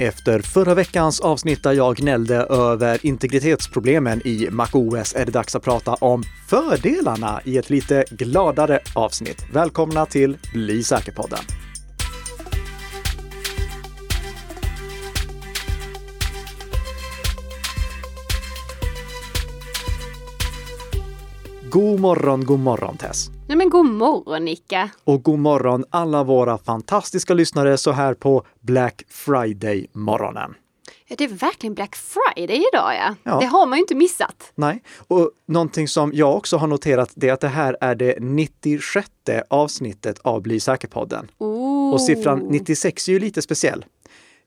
Efter förra veckans avsnitt där jag gnällde över integritetsproblemen i MacOS är det dags att prata om fördelarna i ett lite gladare avsnitt. Välkomna till Bli säker-podden! God morgon, god morgon Tess! Nej men god morgon Nicka! Och god morgon alla våra fantastiska lyssnare så här på Black Friday-morgonen. Ja, det är verkligen Black Friday idag ja. Ja. Det har man ju inte missat. Nej, och någonting som jag också har noterat det är att det här är det 96 avsnittet av Bli säker-podden. Och siffran 96 är ju lite speciell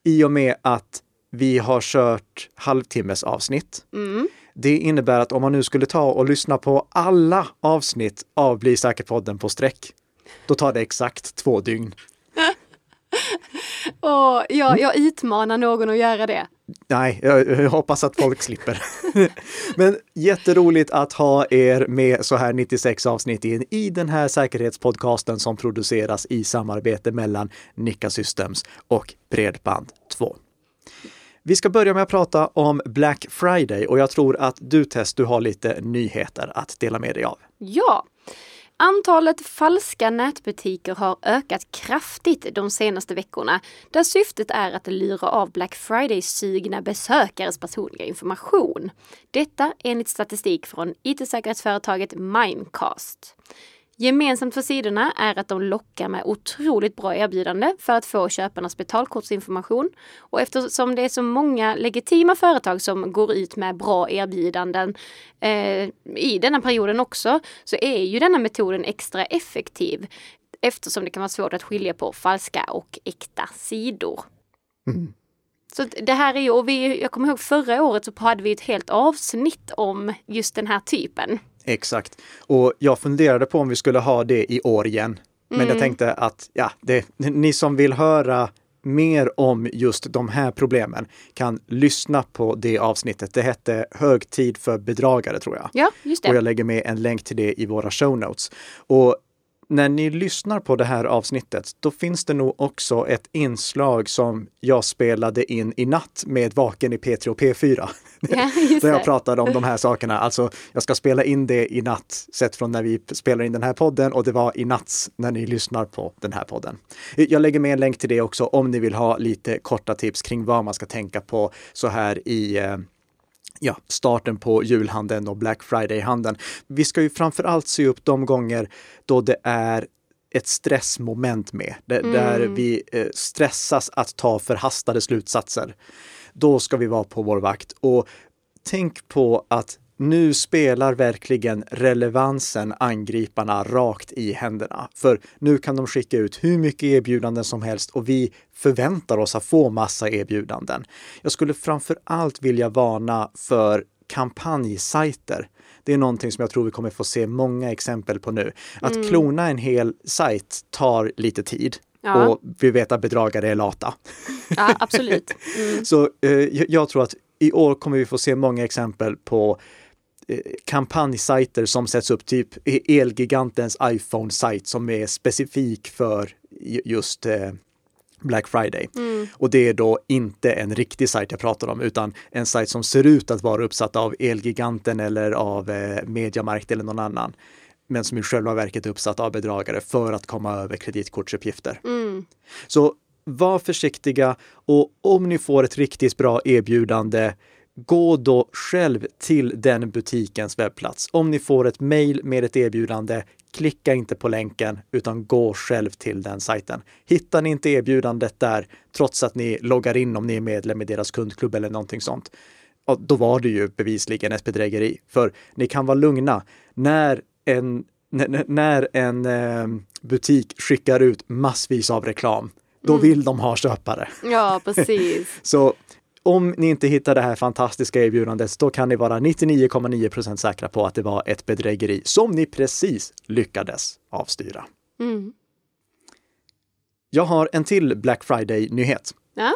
i och med att vi har kört halvtimmes avsnitt. Mm. Det innebär att om man nu skulle ta och lyssna på alla avsnitt av Bli säker-podden på sträck, då tar det exakt två dygn. Och jag, jag utmanar någon att göra det. Nej, jag, jag hoppas att folk slipper. Men jätteroligt att ha er med så här 96 avsnitt in i den här säkerhetspodcasten som produceras i samarbete mellan Nika Systems och Bredband2. Vi ska börja med att prata om Black Friday och jag tror att du Tess, du har lite nyheter att dela med dig av. Ja. Antalet falska nätbutiker har ökat kraftigt de senaste veckorna där syftet är att lura av Black Friday-sugna besökares personliga information. Detta enligt statistik från IT-säkerhetsföretaget Mimecast. Gemensamt för sidorna är att de lockar med otroligt bra erbjudande för att få köparnas betalkortsinformation. Och eftersom det är så många legitima företag som går ut med bra erbjudanden eh, i denna perioden också, så är ju denna metoden extra effektiv eftersom det kan vara svårt att skilja på falska och äkta sidor. Så att det här är ju, och vi, jag kommer ihåg förra året så hade vi ett helt avsnitt om just den här typen. Exakt. Och jag funderade på om vi skulle ha det i år igen. Men Mm. jag tänkte att ja, det, ni som vill höra mer om just de här problemen kan lyssna på det avsnittet. Det hette Hög tid för bedragare tror jag. Ja, just Och det. jag lägger med en länk till det i våra show notes. Och när ni lyssnar på det här avsnittet, då finns det nog också ett inslag som jag spelade in i natt med Vaken i P3 och P4. Ja, Där jag pratade om de här sakerna. Alltså, jag ska spela in det i natt, sett från när vi spelar in den här podden och det var i natt när ni lyssnar på den här podden. Jag lägger med en länk till det också om ni vill ha lite korta tips kring vad man ska tänka på så här i eh, ja, starten på julhandeln och Black Friday-handeln. Vi ska ju framför allt se upp de gånger då det är ett stressmoment med, där, där vi eh, stressas att ta förhastade slutsatser. Då ska vi vara på vår vakt. Och tänk på att nu spelar verkligen relevansen angriparna rakt i händerna. För nu kan de skicka ut hur mycket erbjudanden som helst och vi förväntar oss att få massa erbjudanden. Jag skulle framför allt vilja varna för kampanjsajter. Det är någonting som jag tror vi kommer få se många exempel på nu. Att klona en hel sajt tar lite tid. Ja. Och vi vet att bedragare är lata. Ja, absolut. Mm. Så eh, jag- tror att i år kommer vi få se många exempel på kampanjsajter som sätts upp, typ Elgigantens iPhone-sajt som är specifik för ju- just eh, Black Friday. Och det är då inte en riktig sajt jag pratar om, utan en sajt som ser ut att vara uppsatt av Elgiganten eller av eh, Mediamarkt eller någon annan. Men som i själva verket är uppsatt av bedragare för att komma över kreditkortsuppgifter. Mm. Så var försiktiga och om ni får ett riktigt bra erbjudande, gå då själv till den butikens webbplats. Om ni får ett mejl med ett erbjudande, klicka inte på länken utan gå själv till den sajten. Hittar ni inte erbjudandet där, trots att ni loggar in om ni är medlem i deras kundklubb eller någonting sånt, då var det ju bevisligen ett bedrägeri. För ni kan vara lugna. När en, när en eh, butik skickar ut massvis av reklam, då vill de ha köpare. Ja, precis. Så om ni inte hittar det här fantastiska erbjudandet, då kan ni vara 99,9 procent säkra på att det var ett bedrägeri som ni precis lyckades avstyra. Mm. Jag har en till Black Friday-nyhet. Ja.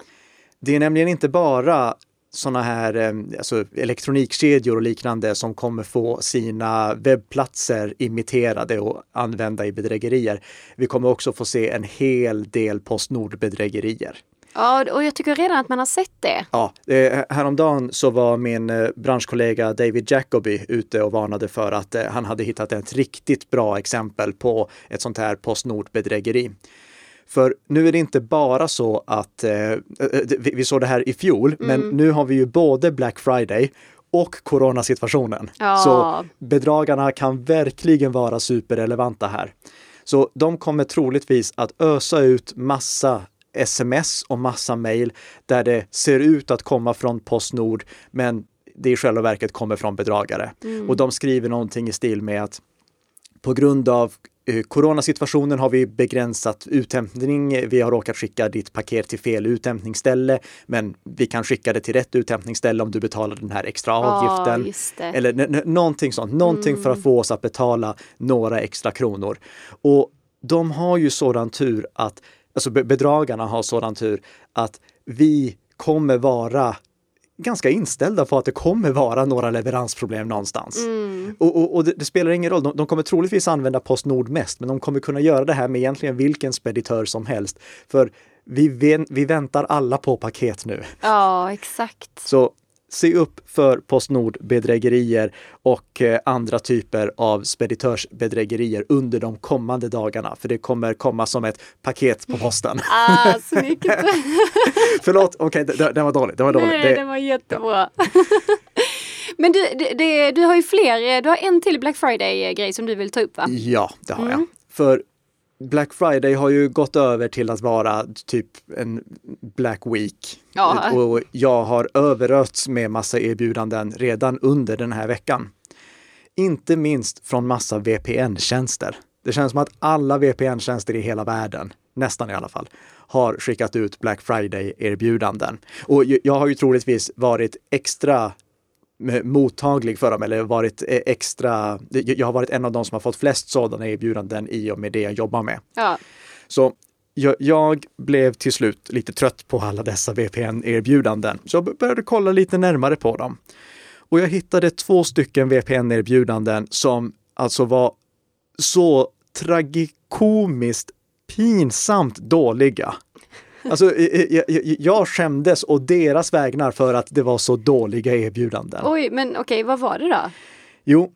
Det är nämligen inte bara sådana här eh, alltså elektronikkedjor och liknande som kommer få sina webbplatser imiterade och använda i bedrägerier. Vi kommer också få se en hel del Postnord-bedrägerier. Ja, och jag tycker redan att man har sett det. Ja, eh, häromdagen så var min eh, branschkollega David Jacoby ute och varnade för att eh, han hade hittat ett riktigt bra exempel på ett sånt här Postnord-bedrägeri. För nu är det inte bara så att vi, vi såg det här i fjol, mm. men nu har vi ju både Black Friday och coronasituationen. Ja. Så bedragarna kan verkligen vara superrelevanta här. Så de kommer troligtvis att ösa ut massa sms och massa mejl där det ser ut att komma från Postnord, men det i själva verket kommer från bedragare. Mm. Och de skriver någonting i stil med att på grund av Eh, coronasituationen har vi begränsat uthämtning. Vi har råkat skicka ditt paket till fel uthämtningsställe, men vi kan skicka det till rätt uthämtningsställe om du betalar den här extra avgiften. Oh, Eller någonting sånt, någonting mm. för att mm. få oss att betala några extra kronor. Och de har ju sådan tur att, alltså bedragarna har sådan tur att vi kommer vara ganska inställda på att det kommer vara några leveransproblem någonstans. Mm. Och, och, och det, det, spelar ingen roll, de, de, kommer troligtvis använda Postnord mest, men de kommer kunna göra det här med egentligen vilken speditör som helst. För vi, vi väntar alla på paket nu. Ja, exakt. Så se upp för Postnord-bedrägerier och eh, andra typer av speditörsbedrägerier under de kommande dagarna, för det kommer komma som ett paket på posten. Ah, snyggt! Förlåt, okej, okay, det, det, var dåligt. Det var dåligt. Nej, det, det var jättebra. Ja. Men du, det, du har ju fler, du har en till Black Friday-grej som du vill ta upp va? Ja, det har mm. jag. För Black Friday har ju gått över till att vara typ en Black Week. Ja. Och jag har överösts med massa erbjudanden redan under den här veckan. Inte minst från massa VPN-tjänster. Det känns som att alla VPN-tjänster i hela världen, nästan i alla fall, har skickat ut Black Friday-erbjudanden. Och jag har ju troligtvis varit extra mottaglig för dem eller varit eh, extra. Jag har varit en av de som har fått flest sådana erbjudanden i och med det jag jobbar med. Ja. Så jag, jag, blev till slut lite trött på alla dessa VPN-erbjudanden, så jag började kolla lite närmare på dem. Och jag hittade två stycken VPN-erbjudanden som alltså var så tragikomiskt pinsamt dåliga. Alltså, jag, jag, jag skämdes och deras vägnar för att det var så dåliga erbjudanden. Oj, men okej, okay, vad var det då? Jo,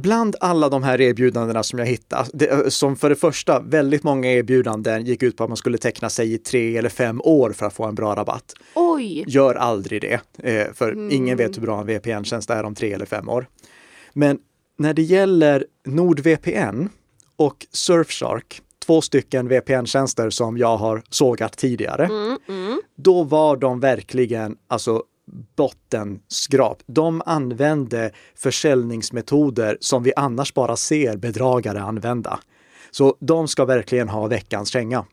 bland alla de här erbjudandena som jag hittade, det, som för det första, väldigt många erbjudanden gick ut på att man skulle teckna sig i tre eller fem år för att få en bra rabatt. Oj! Gör aldrig det, eh, för mm. ingen vet hur bra en VPN-tjänst är om tre eller fem år. Men när det gäller NordVPN och Surfshark två stycken VPN-tjänster som jag har sågat tidigare. Mm, mm. Då var de verkligen alltså bottenskrap. De använde försäljningsmetoder som vi annars bara ser bedragare använda. Så de ska verkligen ha veckans känga.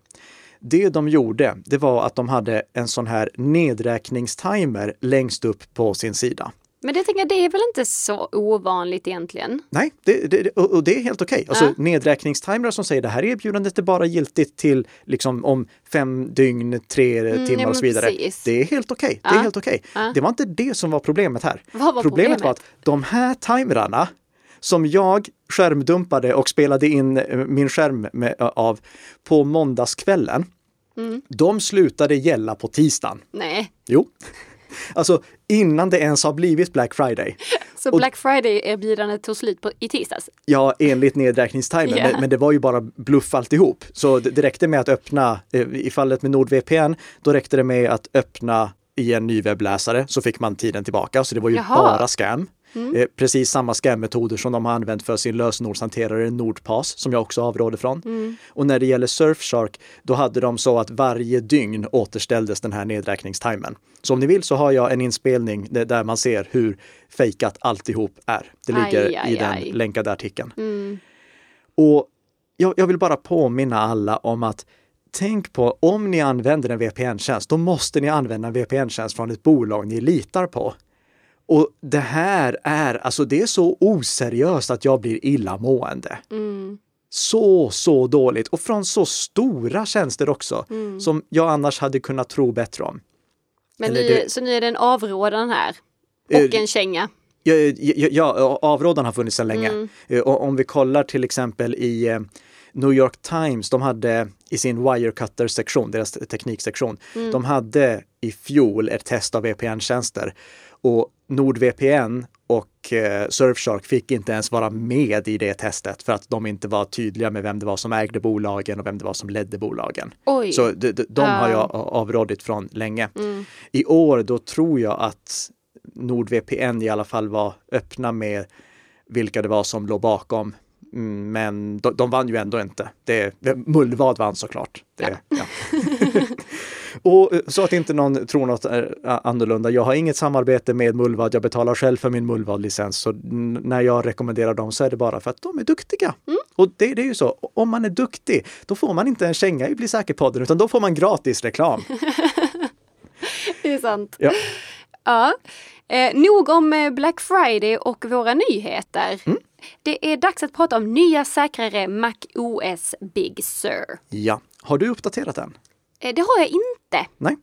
Det de gjorde, det var att de hade en sån här nedräkningstimer längst upp på sin sida. Men det, tänker jag, det är väl inte så ovanligt egentligen? Nej, det, det, och det är helt okej. Okay. Alltså, ja. Nedräkningstimrar som säger det här erbjudandet är bara giltigt till liksom, om fem dygn, tre mm, timmar och så vidare. Precis. Det är helt okej. Okay. Ja. Det är helt okej. Okay. Ja. Det var inte det som var problemet här. Var problemet, problemet var att de här timrarna som jag skärmdumpade och spelade in eh, min skärm med, av på måndagskvällen. Mm. De slutade gälla på tisdagen. Nej. Jo. Alltså innan det ens har blivit Black Friday. Så och, Black Friday-erbjudandet tog slut på, i tisdags? Ja, enligt nedräkningstimern, yeah. men, men, det var ju bara bluff alltihop. Så det, det räckte med att öppna, eh, i fallet med NordVPN, då räckte det med att öppna i en ny webbläsare så fick man tiden tillbaka. Så det var ju Jaha. bara scam. Mm. Eh, precis samma scammetoder som de har använt för sin lösenordshanterare Nordpass som jag också avråder från. Mm. Och när det gäller Surfshark, då hade de så att varje dygn återställdes den här nedräkningstimern. Så om ni vill så har jag en inspelning där man ser hur fejkat alltihop är. Det ligger aj, aj, i den aj. länkade artikeln. Mm. Och jag, jag vill bara påminna alla om att tänk på om ni använder en VPN-tjänst, då måste ni använda en VPN-tjänst från ett bolag ni litar på. Och det här är, alltså det är så oseriöst att jag blir illamående. Mm. Så, så dåligt och från så stora tjänster också mm. som jag annars hade kunnat tro bättre om. Men nu, det... så nu är det en avrådan här och uh, en känga? Ja, ja, ja avrådan har funnits sedan länge. Mm. Uh, om vi kollar till exempel i uh, New York Times, de hade i sin Wirecutter-sektion, deras tekniksektion, Mm. de hade i fjol ett test av VPN-tjänster. Och NordVPN och eh, Surfshark fick inte ens vara med i det testet för att de inte var tydliga med vem det var som ägde bolagen och vem det var som ledde bolagen. Oj. Så de, de, de har Ja. jag avrådit från länge. Mm. I år då tror jag att NordVPN i alla fall var öppna med vilka det var som låg bakom. Mm, Men de, de vann ju ändå inte. Det, Mullvad vann såklart. Det, ja. och eh, så att inte någon tror något annorlunda. Jag har inget samarbete med Mullvad. Jag betalar själv för min Mullvad-licens. Så när jag rekommenderar dem så är det bara för att de är duktiga. Och det, det är ju så. Om man är duktig, då får man inte en känga i Bli säker-podden, utan då får man gratis reklam. Det är sant. Ja. Ja. Eh, nog om eh, Black Friday och våra nyheter. Mm. Det är dags att prata om nya säkrare Mac OS Big Sur. Ja. Har du uppdaterat den? Eh, det har jag inte. Nej.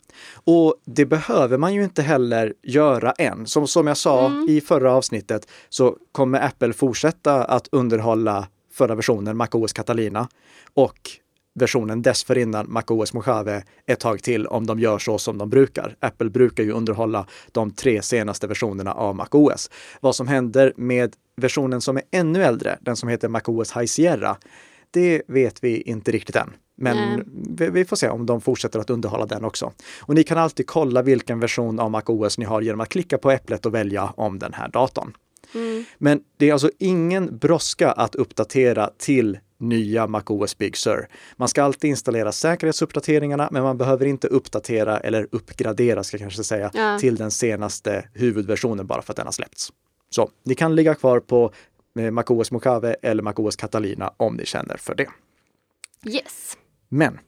Och det behöver man ju inte heller göra än. Som, som jag sa i förra avsnittet så kommer Apple fortsätta att underhålla förra versionen MacOS Catalina och versionen dessförinnan MacOS Mojave ett tag till om de gör så som de brukar. Apple brukar ju underhålla de tre senaste versionerna av MacOS. Vad som händer med versionen som är ännu äldre, den som heter MacOS High Sierra, det vet vi inte riktigt än. Men vi, vi får se om de fortsätter att underhålla den också. Och ni kan alltid kolla vilken version av MacOS ni har genom att klicka på äpplet och välja om den här datorn. Mm. Men det är alltså ingen brådska att uppdatera till nya MacOS Big Sur. Man ska alltid installera säkerhetsuppdateringarna, men man behöver inte uppdatera eller uppgradera, ska jag kanske säga, Ja. till den senaste huvudversionen bara för att den har släppts. Så ni kan ligga kvar på eh, MacOS Mojave eller MacOS Catalina om ni känner för det. Yes. Men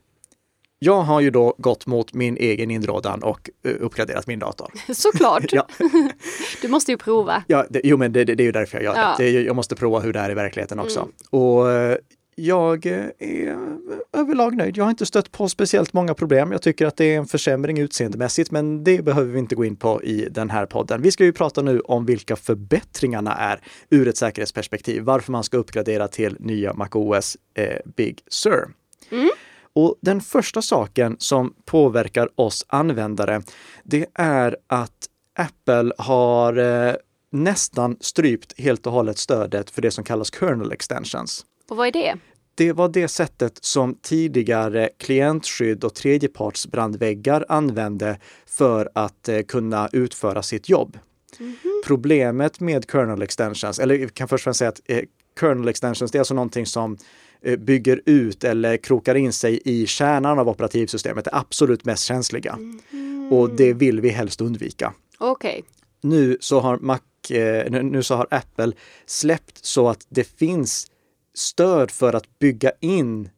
jag har ju då gått mot min egen inrådan och eh, uppgraderat min dator. Såklart. Ja, Du måste ju prova. ja det, jo men det, det, det är ju därför jag gör Ja. det. jag måste prova hur det är i verkligheten också. Mm. Och eh, jag eh, är överlag nöjd. Jag har inte stött på speciellt många problem. Jag tycker att det är en försämring utseendemässigt, men det behöver vi inte gå in på i den här podden. Vi ska ju prata nu om vilka förbättringarna är ur ett säkerhetsperspektiv, varför man ska uppgradera till nya MacOS eh, Big Sur. Och den första saken som påverkar oss användare, det är att Apple har eh, nästan strypt helt och hållet stödet för det som kallas kernel extensions. Och vad är det? Det var det sättet som tidigare klientskydd och tredjepartsbrandväggar använde för att eh, kunna utföra sitt jobb. Problemet med kernel extensions, eller vi kan först och främst säga att eh, kernel extensions, det är alltså någonting som bygger ut eller krokar in sig i kärnan av operativsystemet, det absolut mest känsliga. Och det vill vi helst undvika Okej. nu så har Mac, eh, nu så har Apple släppt så att det finns stöd för att bygga in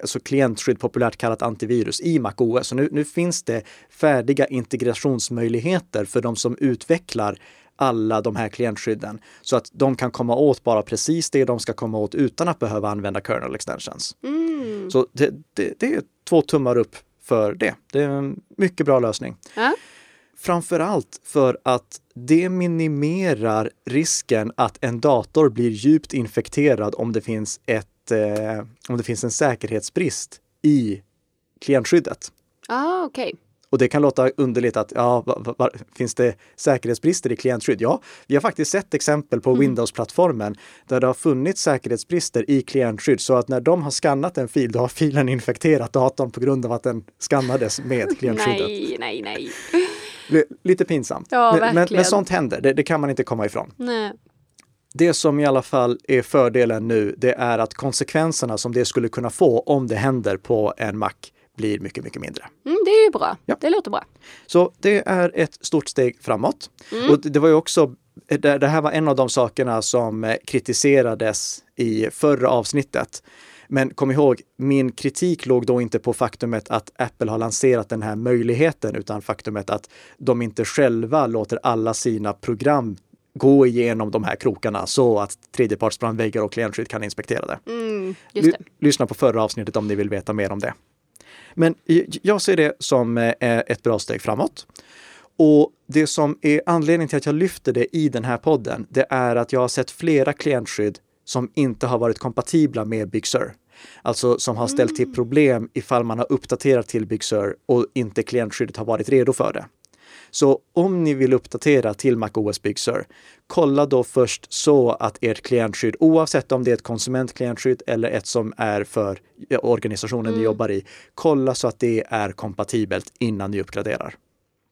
alltså klientskydd, populärt kallat antivirus, i MacOS. Så nu, nu finns det färdiga integrationsmöjligheter för de som utvecklar alla de här klientskydden så att de kan komma åt bara precis det de ska komma åt utan att behöva använda kernel extensions. Mm. Så det, det, det är två tummar upp för det. Det är en mycket bra lösning. Ja. Framför allt för att det minimerar risken att en dator blir djupt infekterad om det finns, ett, eh, om det finns en säkerhetsbrist i klientskyddet. Ah, okej. Och det kan låta underligt att, ja, va, va, va, finns det säkerhetsbrister i klientskydd? Ja, vi har faktiskt sett exempel på Windows-plattformen där det har funnits säkerhetsbrister i klientskydd så att när de har skannat en fil, då har filen infekterat datorn på grund av att den skannades med klientskyddet. Nej, nej, nej. L- Lite pinsamt. Ja, men, men sånt händer, det, det kan man inte komma ifrån. nej. Det som i alla fall är fördelen nu, det är att konsekvenserna som det skulle kunna få om det händer på en Mac blir mycket, mycket mindre. Mm, det är ju bra. Ja. Det låter bra. Så det är ett stort steg framåt. Mm. Och det var ju också, det här var en av de sakerna som eh, kritiserades i förra avsnittet. Men kom ihåg, min kritik låg då inte på faktumet att Apple har lanserat den här möjligheten, utan faktumet att de inte själva låter alla sina program gå igenom de här krokarna så att tredjepartsbrandväggar och klientskydd kan inspektera det. Mm. Lyssna på förra avsnittet om ni vill veta mer om det. Men jag ser det som eh, ett bra steg framåt. Och det som är anledningen till att jag lyfter det i den här podden, det är att jag har sett flera klientskydd som inte har varit kompatibla med Big Sur. Alltså som har ställt till problem ifall man har uppdaterat till Big Sur och inte klientskyddet har varit redo för det. Så om ni vill uppdatera till MacOS Big Sur, kolla då först så att ert klientskydd, oavsett om det är ett konsumentklientskydd eller ett som är för organisationen mm. ni jobbar i, kolla så att det är kompatibelt innan ni uppgraderar.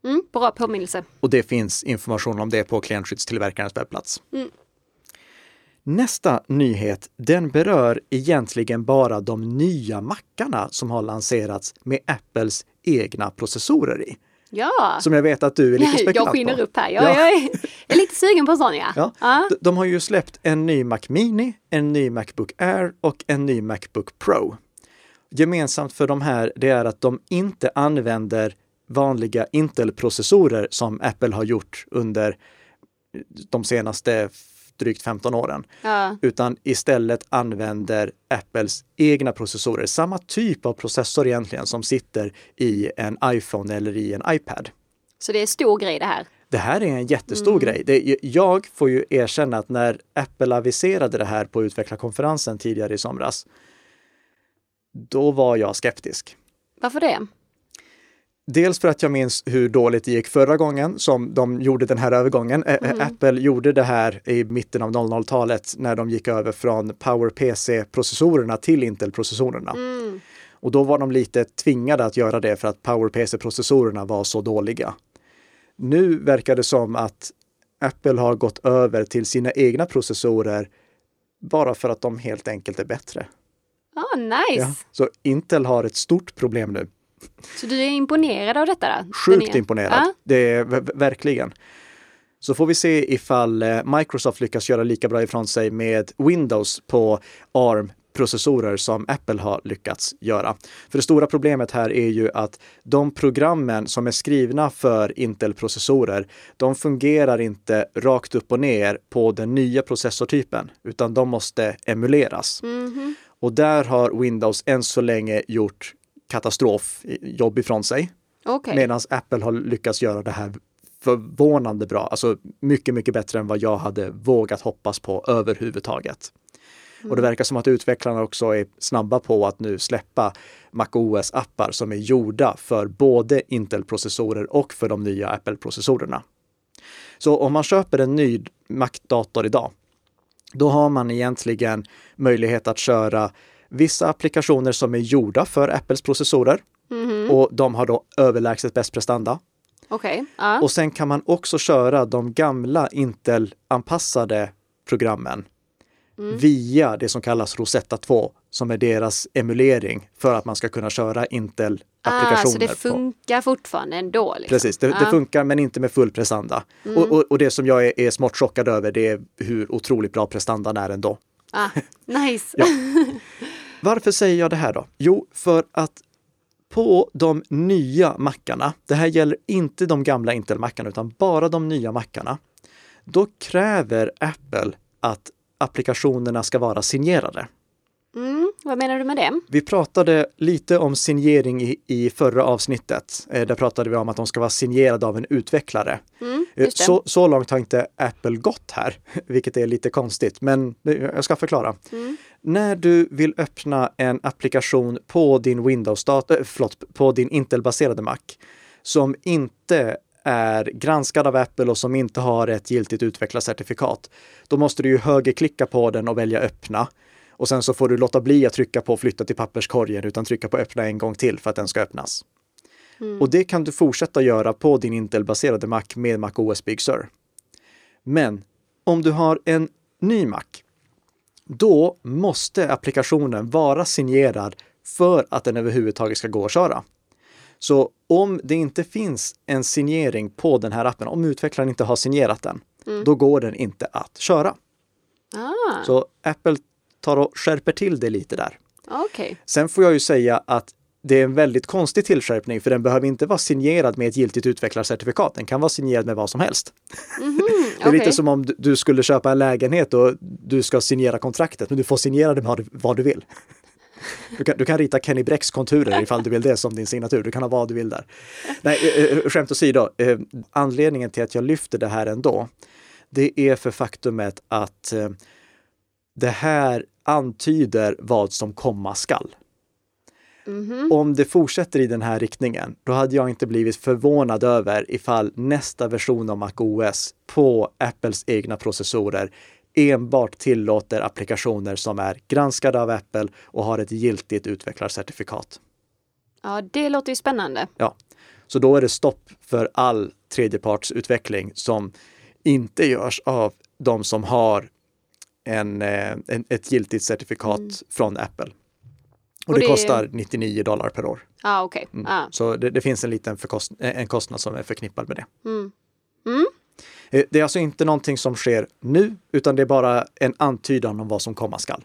Mm, bra påminnelse. Och det finns information om det på klientskyddstillverkarens webbplats. Mm. Nästa nyhet, den berör egentligen bara de nya mackarna som har lanserats med Apples egna processorer i. Ja. Som jag vet att du är lite spekulant Jag skiner på. upp här. Jag, ja. jag, är, jag, är, lite sugen på sån ja. ja. de, har ju släppt en ny Mac Mini, en ny Macbook Air och en ny Macbook Pro. Gemensamt för de här, det är att de inte använder vanliga Intel-processorer som Apple har gjort under de senaste drygt 15 åren. Ja. Utan istället använder Apples egna processorer, samma typ av processor egentligen som sitter i en iPhone eller i en iPad. Så det är stor grej det här? Det här är en jättestor mm. grej. Det, jag får ju erkänna att när Apple aviserade det här på utvecklarkonferensen tidigare i somras, då var jag skeptisk. Varför det? Dels för att jag minns hur dåligt det gick förra gången som de gjorde den här övergången. Mm. Apple gjorde det här i mitten av 00-talet när de gick över från PowerPC-processorerna till Intel-processorerna. Mm. Och då var de lite tvingade att göra det för att PowerPC-processorerna var så dåliga. Nu verkar det som att Apple har gått över till sina egna processorer bara för att de helt enkelt är bättre. Ah, nice! Ja, så Intel har ett stort problem nu. Så du är imponerad av detta? Då? Sjukt imponerad. Ah? Det är verkligen. Så får vi se ifall eh, Microsoft lyckas göra lika bra ifrån sig med Windows på ARM processorer som Apple har lyckats göra. För det stora problemet här är ju att de programmen som är skrivna för Intel-processorer, de fungerar inte rakt upp och ner på den nya processortypen, utan de måste emuleras. Mm -hmm. Och där har Windows än så länge gjort katastrofjobb ifrån sig. Okay. Medan Apple har lyckats göra det här förvånande bra, alltså mycket, mycket bättre än vad jag hade vågat hoppas på överhuvudtaget. Mm. Och det mm. verkar som att utvecklarna också är snabba på att nu släppa MacOS appar som är gjorda för både Intel-processorer och för de nya Apple-processorerna. Så om man köper en ny Mac-dator idag, då har man egentligen möjlighet att köra vissa applikationer som är gjorda för Apples processorer. Mm -hmm. Och de har då överlägset bäst prestanda. Okay. Uh. Och sen kan man också köra de gamla Intel-anpassade programmen mm. via det som kallas Rosetta 2, som är deras emulering för att man ska kunna köra Intel-applikationer. Ah, så det funkar på. fortfarande ändå? Liksom. Precis, det, ah. det, funkar men inte med full prestanda. Mm. Och, och, och, det som jag är, är smått chockad över det är hur otroligt bra prestandan är ändå. Ah, nice! ja. Varför säger jag det här då? Jo, för att på de nya mackarna, det här gäller inte de gamla Intel-mackarna utan bara de nya mackarna, då kräver Apple att applikationerna ska vara signerade. Mm, vad menar du med det? Vi pratade lite om signering i, i förra avsnittet. Eh, där pratade vi om att de ska vara signerade av en utvecklare. Mm, eh, så, så långt har inte Apple gått här, vilket är lite konstigt, men jag ska förklara. Mm. När du vill öppna en applikation på din Windows-dator, äh, förlåt, på din Intel-baserade Mac som inte är granskad av Apple och som inte har ett giltigt utvecklarcertifikat, då måste du ju högerklicka på den och välja öppna. Och sen så får du låta bli att trycka på flytta till papperskorgen utan trycka på öppna en gång till för att den ska öppnas. Mm. Och det kan du fortsätta göra på din Intel-baserade Mac med Mac OS Big Sur. Men om du har en ny Mac, då måste applikationen vara signerad för att den överhuvudtaget ska gå att köra. Så om det inte finns en signering på den här appen, om utvecklaren inte har signerat den, mm. då går den inte att köra. Ah. Så Apple tar och skärper till det lite där. Okay. Sen får jag ju säga att det är en väldigt konstig tillskärpning för den behöver inte vara signerad med ett giltigt utvecklarcertifikat. Den kan vara signerad med vad som helst. Mm -hmm, det är okay. lite som om du skulle köpa en lägenhet och du ska signera kontraktet, men du får signera det med vad du vill. Du kan, du kan rita Kenny Brecks konturer ifall du vill det som din signatur. Du kan ha vad du vill där. Nej, eh, eh, skämt åsido, eh, anledningen till att jag lyfter det här ändå, det är för faktumet att det här antyder vad som komma skall. Mhm. Om det fortsätter i den här riktningen, då hade jag inte blivit förvånad över ifall nästa version av MacOS på Apples egna processorer enbart tillåter applikationer som är granskade av Apple och har ett giltigt utvecklarcertifikat. Ja, det låter ju spännande. Ja, så då är det stopp för all tredjepartsutveckling som inte görs av de som har en, eh, en, ett giltigt certifikat från Apple. Och, Och det, det- kostar 99 dollar per år. Ja, okej. Mm. Ja. Så det, det finns en liten förkost, en kostnad som är förknippad med det. Mm. Mm. Eh, Det är alltså inte någonting som sker nu, utan det är bara en antydan om vad som komma skall.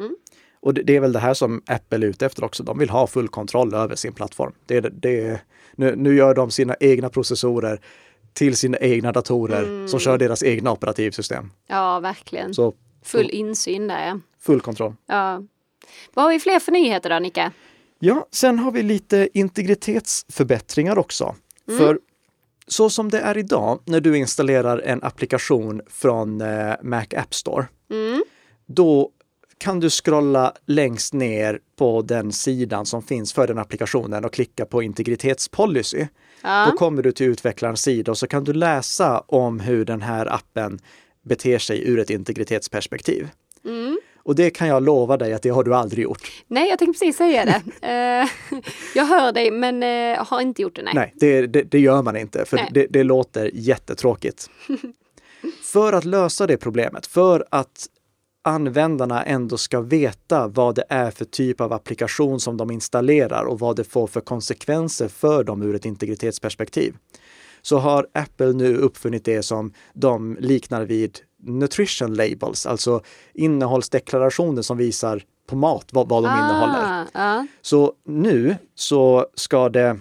Mm. Och det, det är väl det här som Apple är ute efter också. De vill ha full kontroll över sin plattform. Det, det, nu, nu gör de sina egna processorer till sina egna datorer Mm. som kör deras egna operativsystem. ja, verkligen. Så Full insyn där. full kontroll. Ja. Vad har vi fler för nyheter då, Nicke? Ja, sen har vi lite integritetsförbättringar också. För så som det är idag när du installerar en applikation från eh, Mac App Store, Mm. då kan du scrolla längst ner på den sidan som finns för den applikationen och klicka på integritetspolicy. Ja. Då kommer du till utvecklarens sida och så kan du läsa om hur den här appen beter sig ur ett integritetsperspektiv. Mm. Och det kan jag lova dig att det har du aldrig gjort. Nej, jag tänkte precis säga det. Eh, jag hör dig, men eh, har inte gjort det. Nej. Nej, det, det, det gör man inte, för det, det låter jättetråkigt. för att lösa det problemet, för att användarna ändå ska veta vad det är för typ av applikation som de installerar och vad det får för konsekvenser för dem ur ett integritetsperspektiv. Så har Apple nu uppfunnit det som de liknar vid nutrition labels, alltså innehållsdeklarationer som visar på mat vad, vad de innehåller. Ah. Så nu så ska det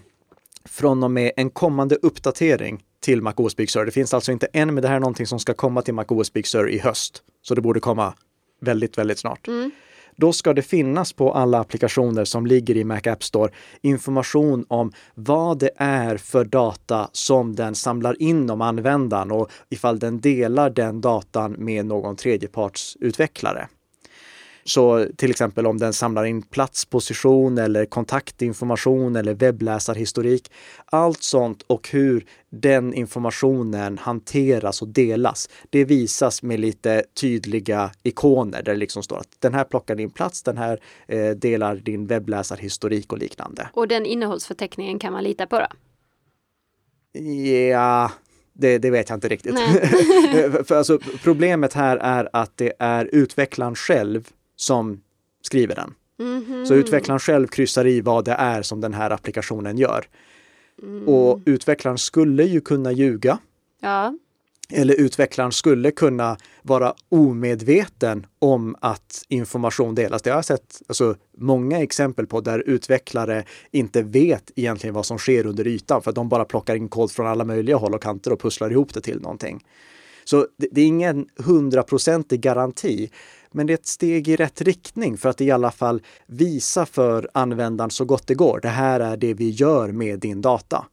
från och med en kommande uppdatering till MacOS Big Sur. Det finns alltså inte än, men det här är någonting som ska komma till MacOS Big Sur i höst. Så det borde komma väldigt, väldigt snart. Mm. Då ska det finnas på alla applikationer som ligger i Mac App Store information om vad det är för data som den samlar in om användaren och ifall den delar den datan med någon tredjepartsutvecklare. Så till exempel om den samlar in platsposition eller kontaktinformation eller webbläsarhistorik. Allt sånt och hur den informationen hanteras och delas. Det visas med lite tydliga ikoner där det liksom står att den här plockar din plats, den här eh, delar din webbläsarhistorik och liknande. Och den innehållsförteckningen kan man lita på då? Ja, det, det vet jag inte riktigt. För alltså, problemet här är att det är utvecklaren själv som skriver den. Mhm. Så utvecklaren själv kryssar i vad det är som den här applikationen gör. Mm. Och utvecklaren skulle ju kunna ljuga Ja. eller utvecklaren skulle kunna vara omedveten om att information delas. Det har jag sett alltså, många exempel på där utvecklare inte vet egentligen vad som sker under ytan för att de bara plockar in kod från alla möjliga håll och kanter och pusslar ihop det till någonting. Så det, det är ingen hundraprocentig garanti, men det är ett steg i rätt riktning för att i alla fall visa för användaren så gott det går. Det här är det vi gör med din data.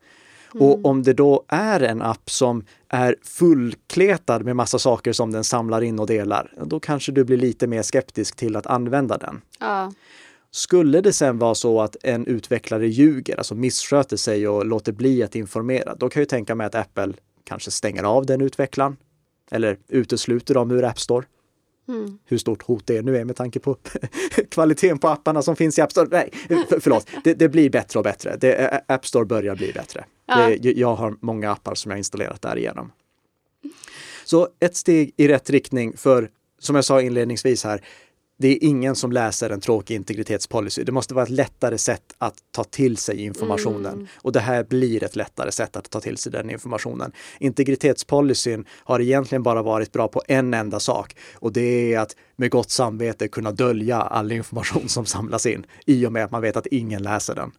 Och om det då är en app som är fullkletad med massa saker som den samlar in och delar, då kanske du blir lite mer skeptisk till att använda den. ja. Skulle det sen vara så att en utvecklare ljuger, alltså missköter sig och låter bli att informera, då kan jag tänka mig att Apple kanske stänger av den utvecklaren eller utesluter dem ur App Store. Mm. Hur stort hot det nu är med tanke på kvaliteten på apparna som finns i App Store. Nej, för, förlåt, det, det blir bättre och bättre. Det, App Store börjar bli bättre. Ja. Det, jag har många appar som jag installerat därigenom. Så ett steg i rätt riktning för, som jag sa inledningsvis här, det är ingen som läser en tråkig integritetspolicy. Det måste vara ett lättare sätt att ta till sig informationen. Mm. Och det här blir ett lättare sätt att ta till sig den informationen. Integritetspolicyn har egentligen bara varit bra på en enda sak och det är att med gott samvete kunna dölja all information som samlas in i och med att man vet att ingen läser den.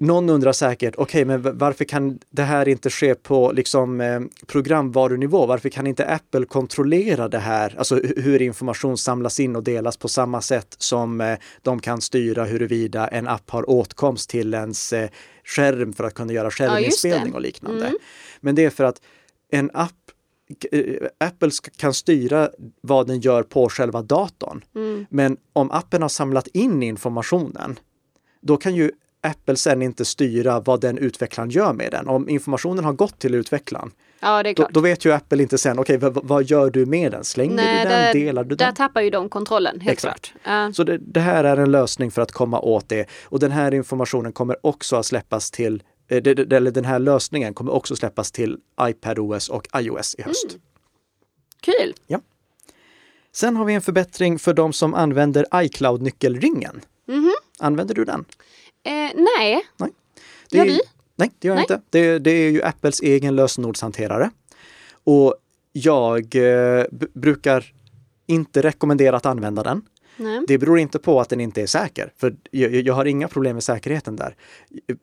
Någon undrar säkert, okej, men v- varför kan det här inte ske på liksom, eh, programvarunivå? Varför kan inte Apple kontrollera det här, alltså hu- hur information samlas in och delas på samma sätt som eh, de kan styra huruvida en app har åtkomst till ens eh, skärm för att kunna göra skärminspelning och liknande. Mm. Men det är för att en app eh, Apple kan styra vad den gör på själva datorn. Mm. Men om appen har samlat in informationen, då kan ju Apple sen inte styra vad den utvecklaren gör med den. Om informationen har gått till utvecklaren, Ja, då, då vet ju Apple inte sen, okej, vad, vad gör du med den? Slänger Nej, du den? där- Delar du Där den? tappar ju de kontrollen, helt Exakt. klart. Ja. Så det, det här är en lösning för att komma åt det. Och den här informationen kommer också att släppas till, eh, eller den här lösningen kommer också släppas till iPadOS och iOS i höst. Mm. Kul! Sen har vi en förbättring för de som använder iCloud-nyckelringen. Mhm. Använder du den? Eh, nej, Det Gör är- du? Nej, det gör jag Nej. inte. Det, det är ju Apples egen lösenordshanterare. Och jag eh, brukar inte rekommendera att använda den. nej. Det beror inte på att den inte är säker, för jag, jag har inga problem med säkerheten där.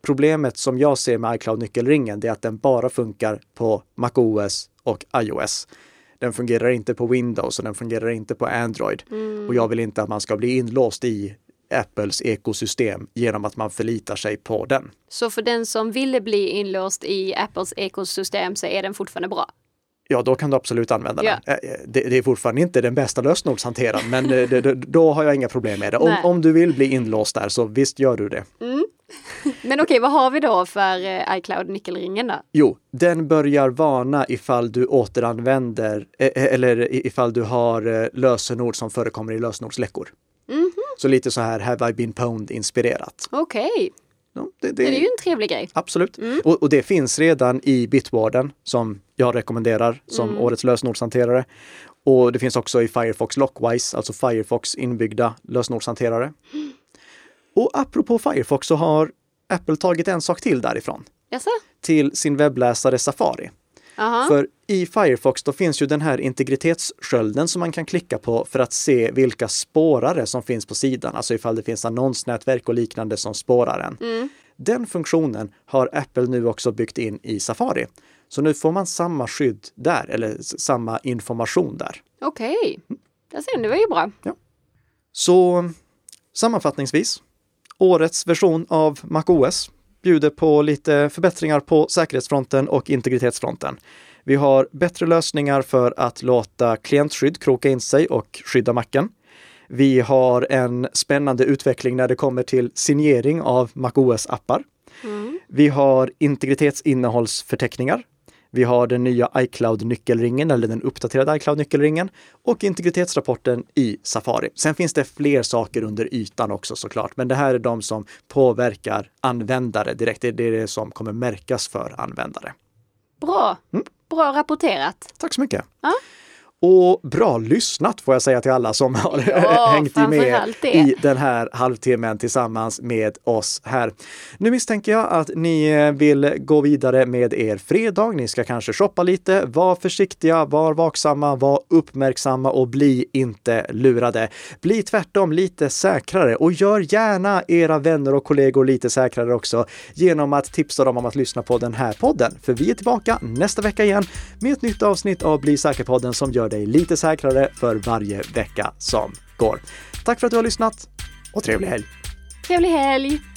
Problemet som jag ser med iCloud-nyckelringen, det är att den bara funkar på MacOS och iOS. Den fungerar inte på Windows och den fungerar inte på Android. Mm. Och jag vill inte att man ska bli inlåst i Apples ekosystem genom att man förlitar sig på den. Så för den som ville bli inlåst i Apples ekosystem så är den fortfarande bra? Ja, då kan du absolut använda Ja. den. Eh, Det, det är fortfarande inte den bästa lösenordshanteraren, men eh, det, det, då har jag inga problem med det. Om, om du vill bli inlåst där, så visst gör du det. Men okej, vad har vi då för eh, iCloud-nyckelringen då? Jo, den börjar varna ifall du återanvänder eh, eller ifall du har eh, lösenord som förekommer i lösenordsläckor. Mhm. Så lite så här Have I been pwned inspirerat. Okej, Ja, det, det, det är ju en trevlig grej. Absolut. Och, och det finns redan i Bitwarden som jag rekommenderar som årets lösenordshanterare. Och det finns också i Firefox Lockwise, alltså Firefox inbyggda lösenordshanterare. Och apropå Firefox så har Apple tagit en sak till därifrån Jaså? till sin webbläsare Safari. Aha. För i Firefox då finns ju den här integritetsskölden som man kan klicka på för att se vilka spårare som finns på sidan, alltså ifall det finns annonsnätverk och liknande som spårar en. Mm. Den funktionen har Apple nu också byggt in i Safari. Så nu får man samma skydd där, eller samma information där. Okej, där ser ni, det var ju bra. Så sammanfattningsvis, årets version av MacOS bjuder på lite förbättringar på säkerhetsfronten och integritetsfronten. Vi har bättre lösningar för att låta klientskydd kroka in sig och skydda macken. Vi har en spännande utveckling när det kommer till signering av MacOS-appar. Mm. Vi har integritetsinnehållsförteckningar. Vi har den nya iCloud-nyckelringen eller den uppdaterade iCloud-nyckelringen och integritetsrapporten i Safari. Sen finns det fler saker under ytan också såklart, men det här är de som påverkar användare direkt. Det är det som kommer märkas för användare. Bra, bra rapporterat. Tack så mycket! Ja. Och bra lyssnat får jag säga till alla som har Ja, hängt med i den här halvtimmen tillsammans med oss här. Nu misstänker jag att ni eh, vill gå vidare med er fredag. Ni ska kanske shoppa lite, var försiktiga, var vaksamma, var uppmärksamma och bli inte lurade. Bli tvärtom lite säkrare och gör gärna era vänner och kollegor lite säkrare också genom att tipsa dem om att lyssna på den här podden. För vi är tillbaka nästa vecka igen med ett nytt avsnitt av Bli säker-podden som gör dig lite säkrare för varje vecka som går. Tack för att du har lyssnat och trevlig helg! Trevlig helg!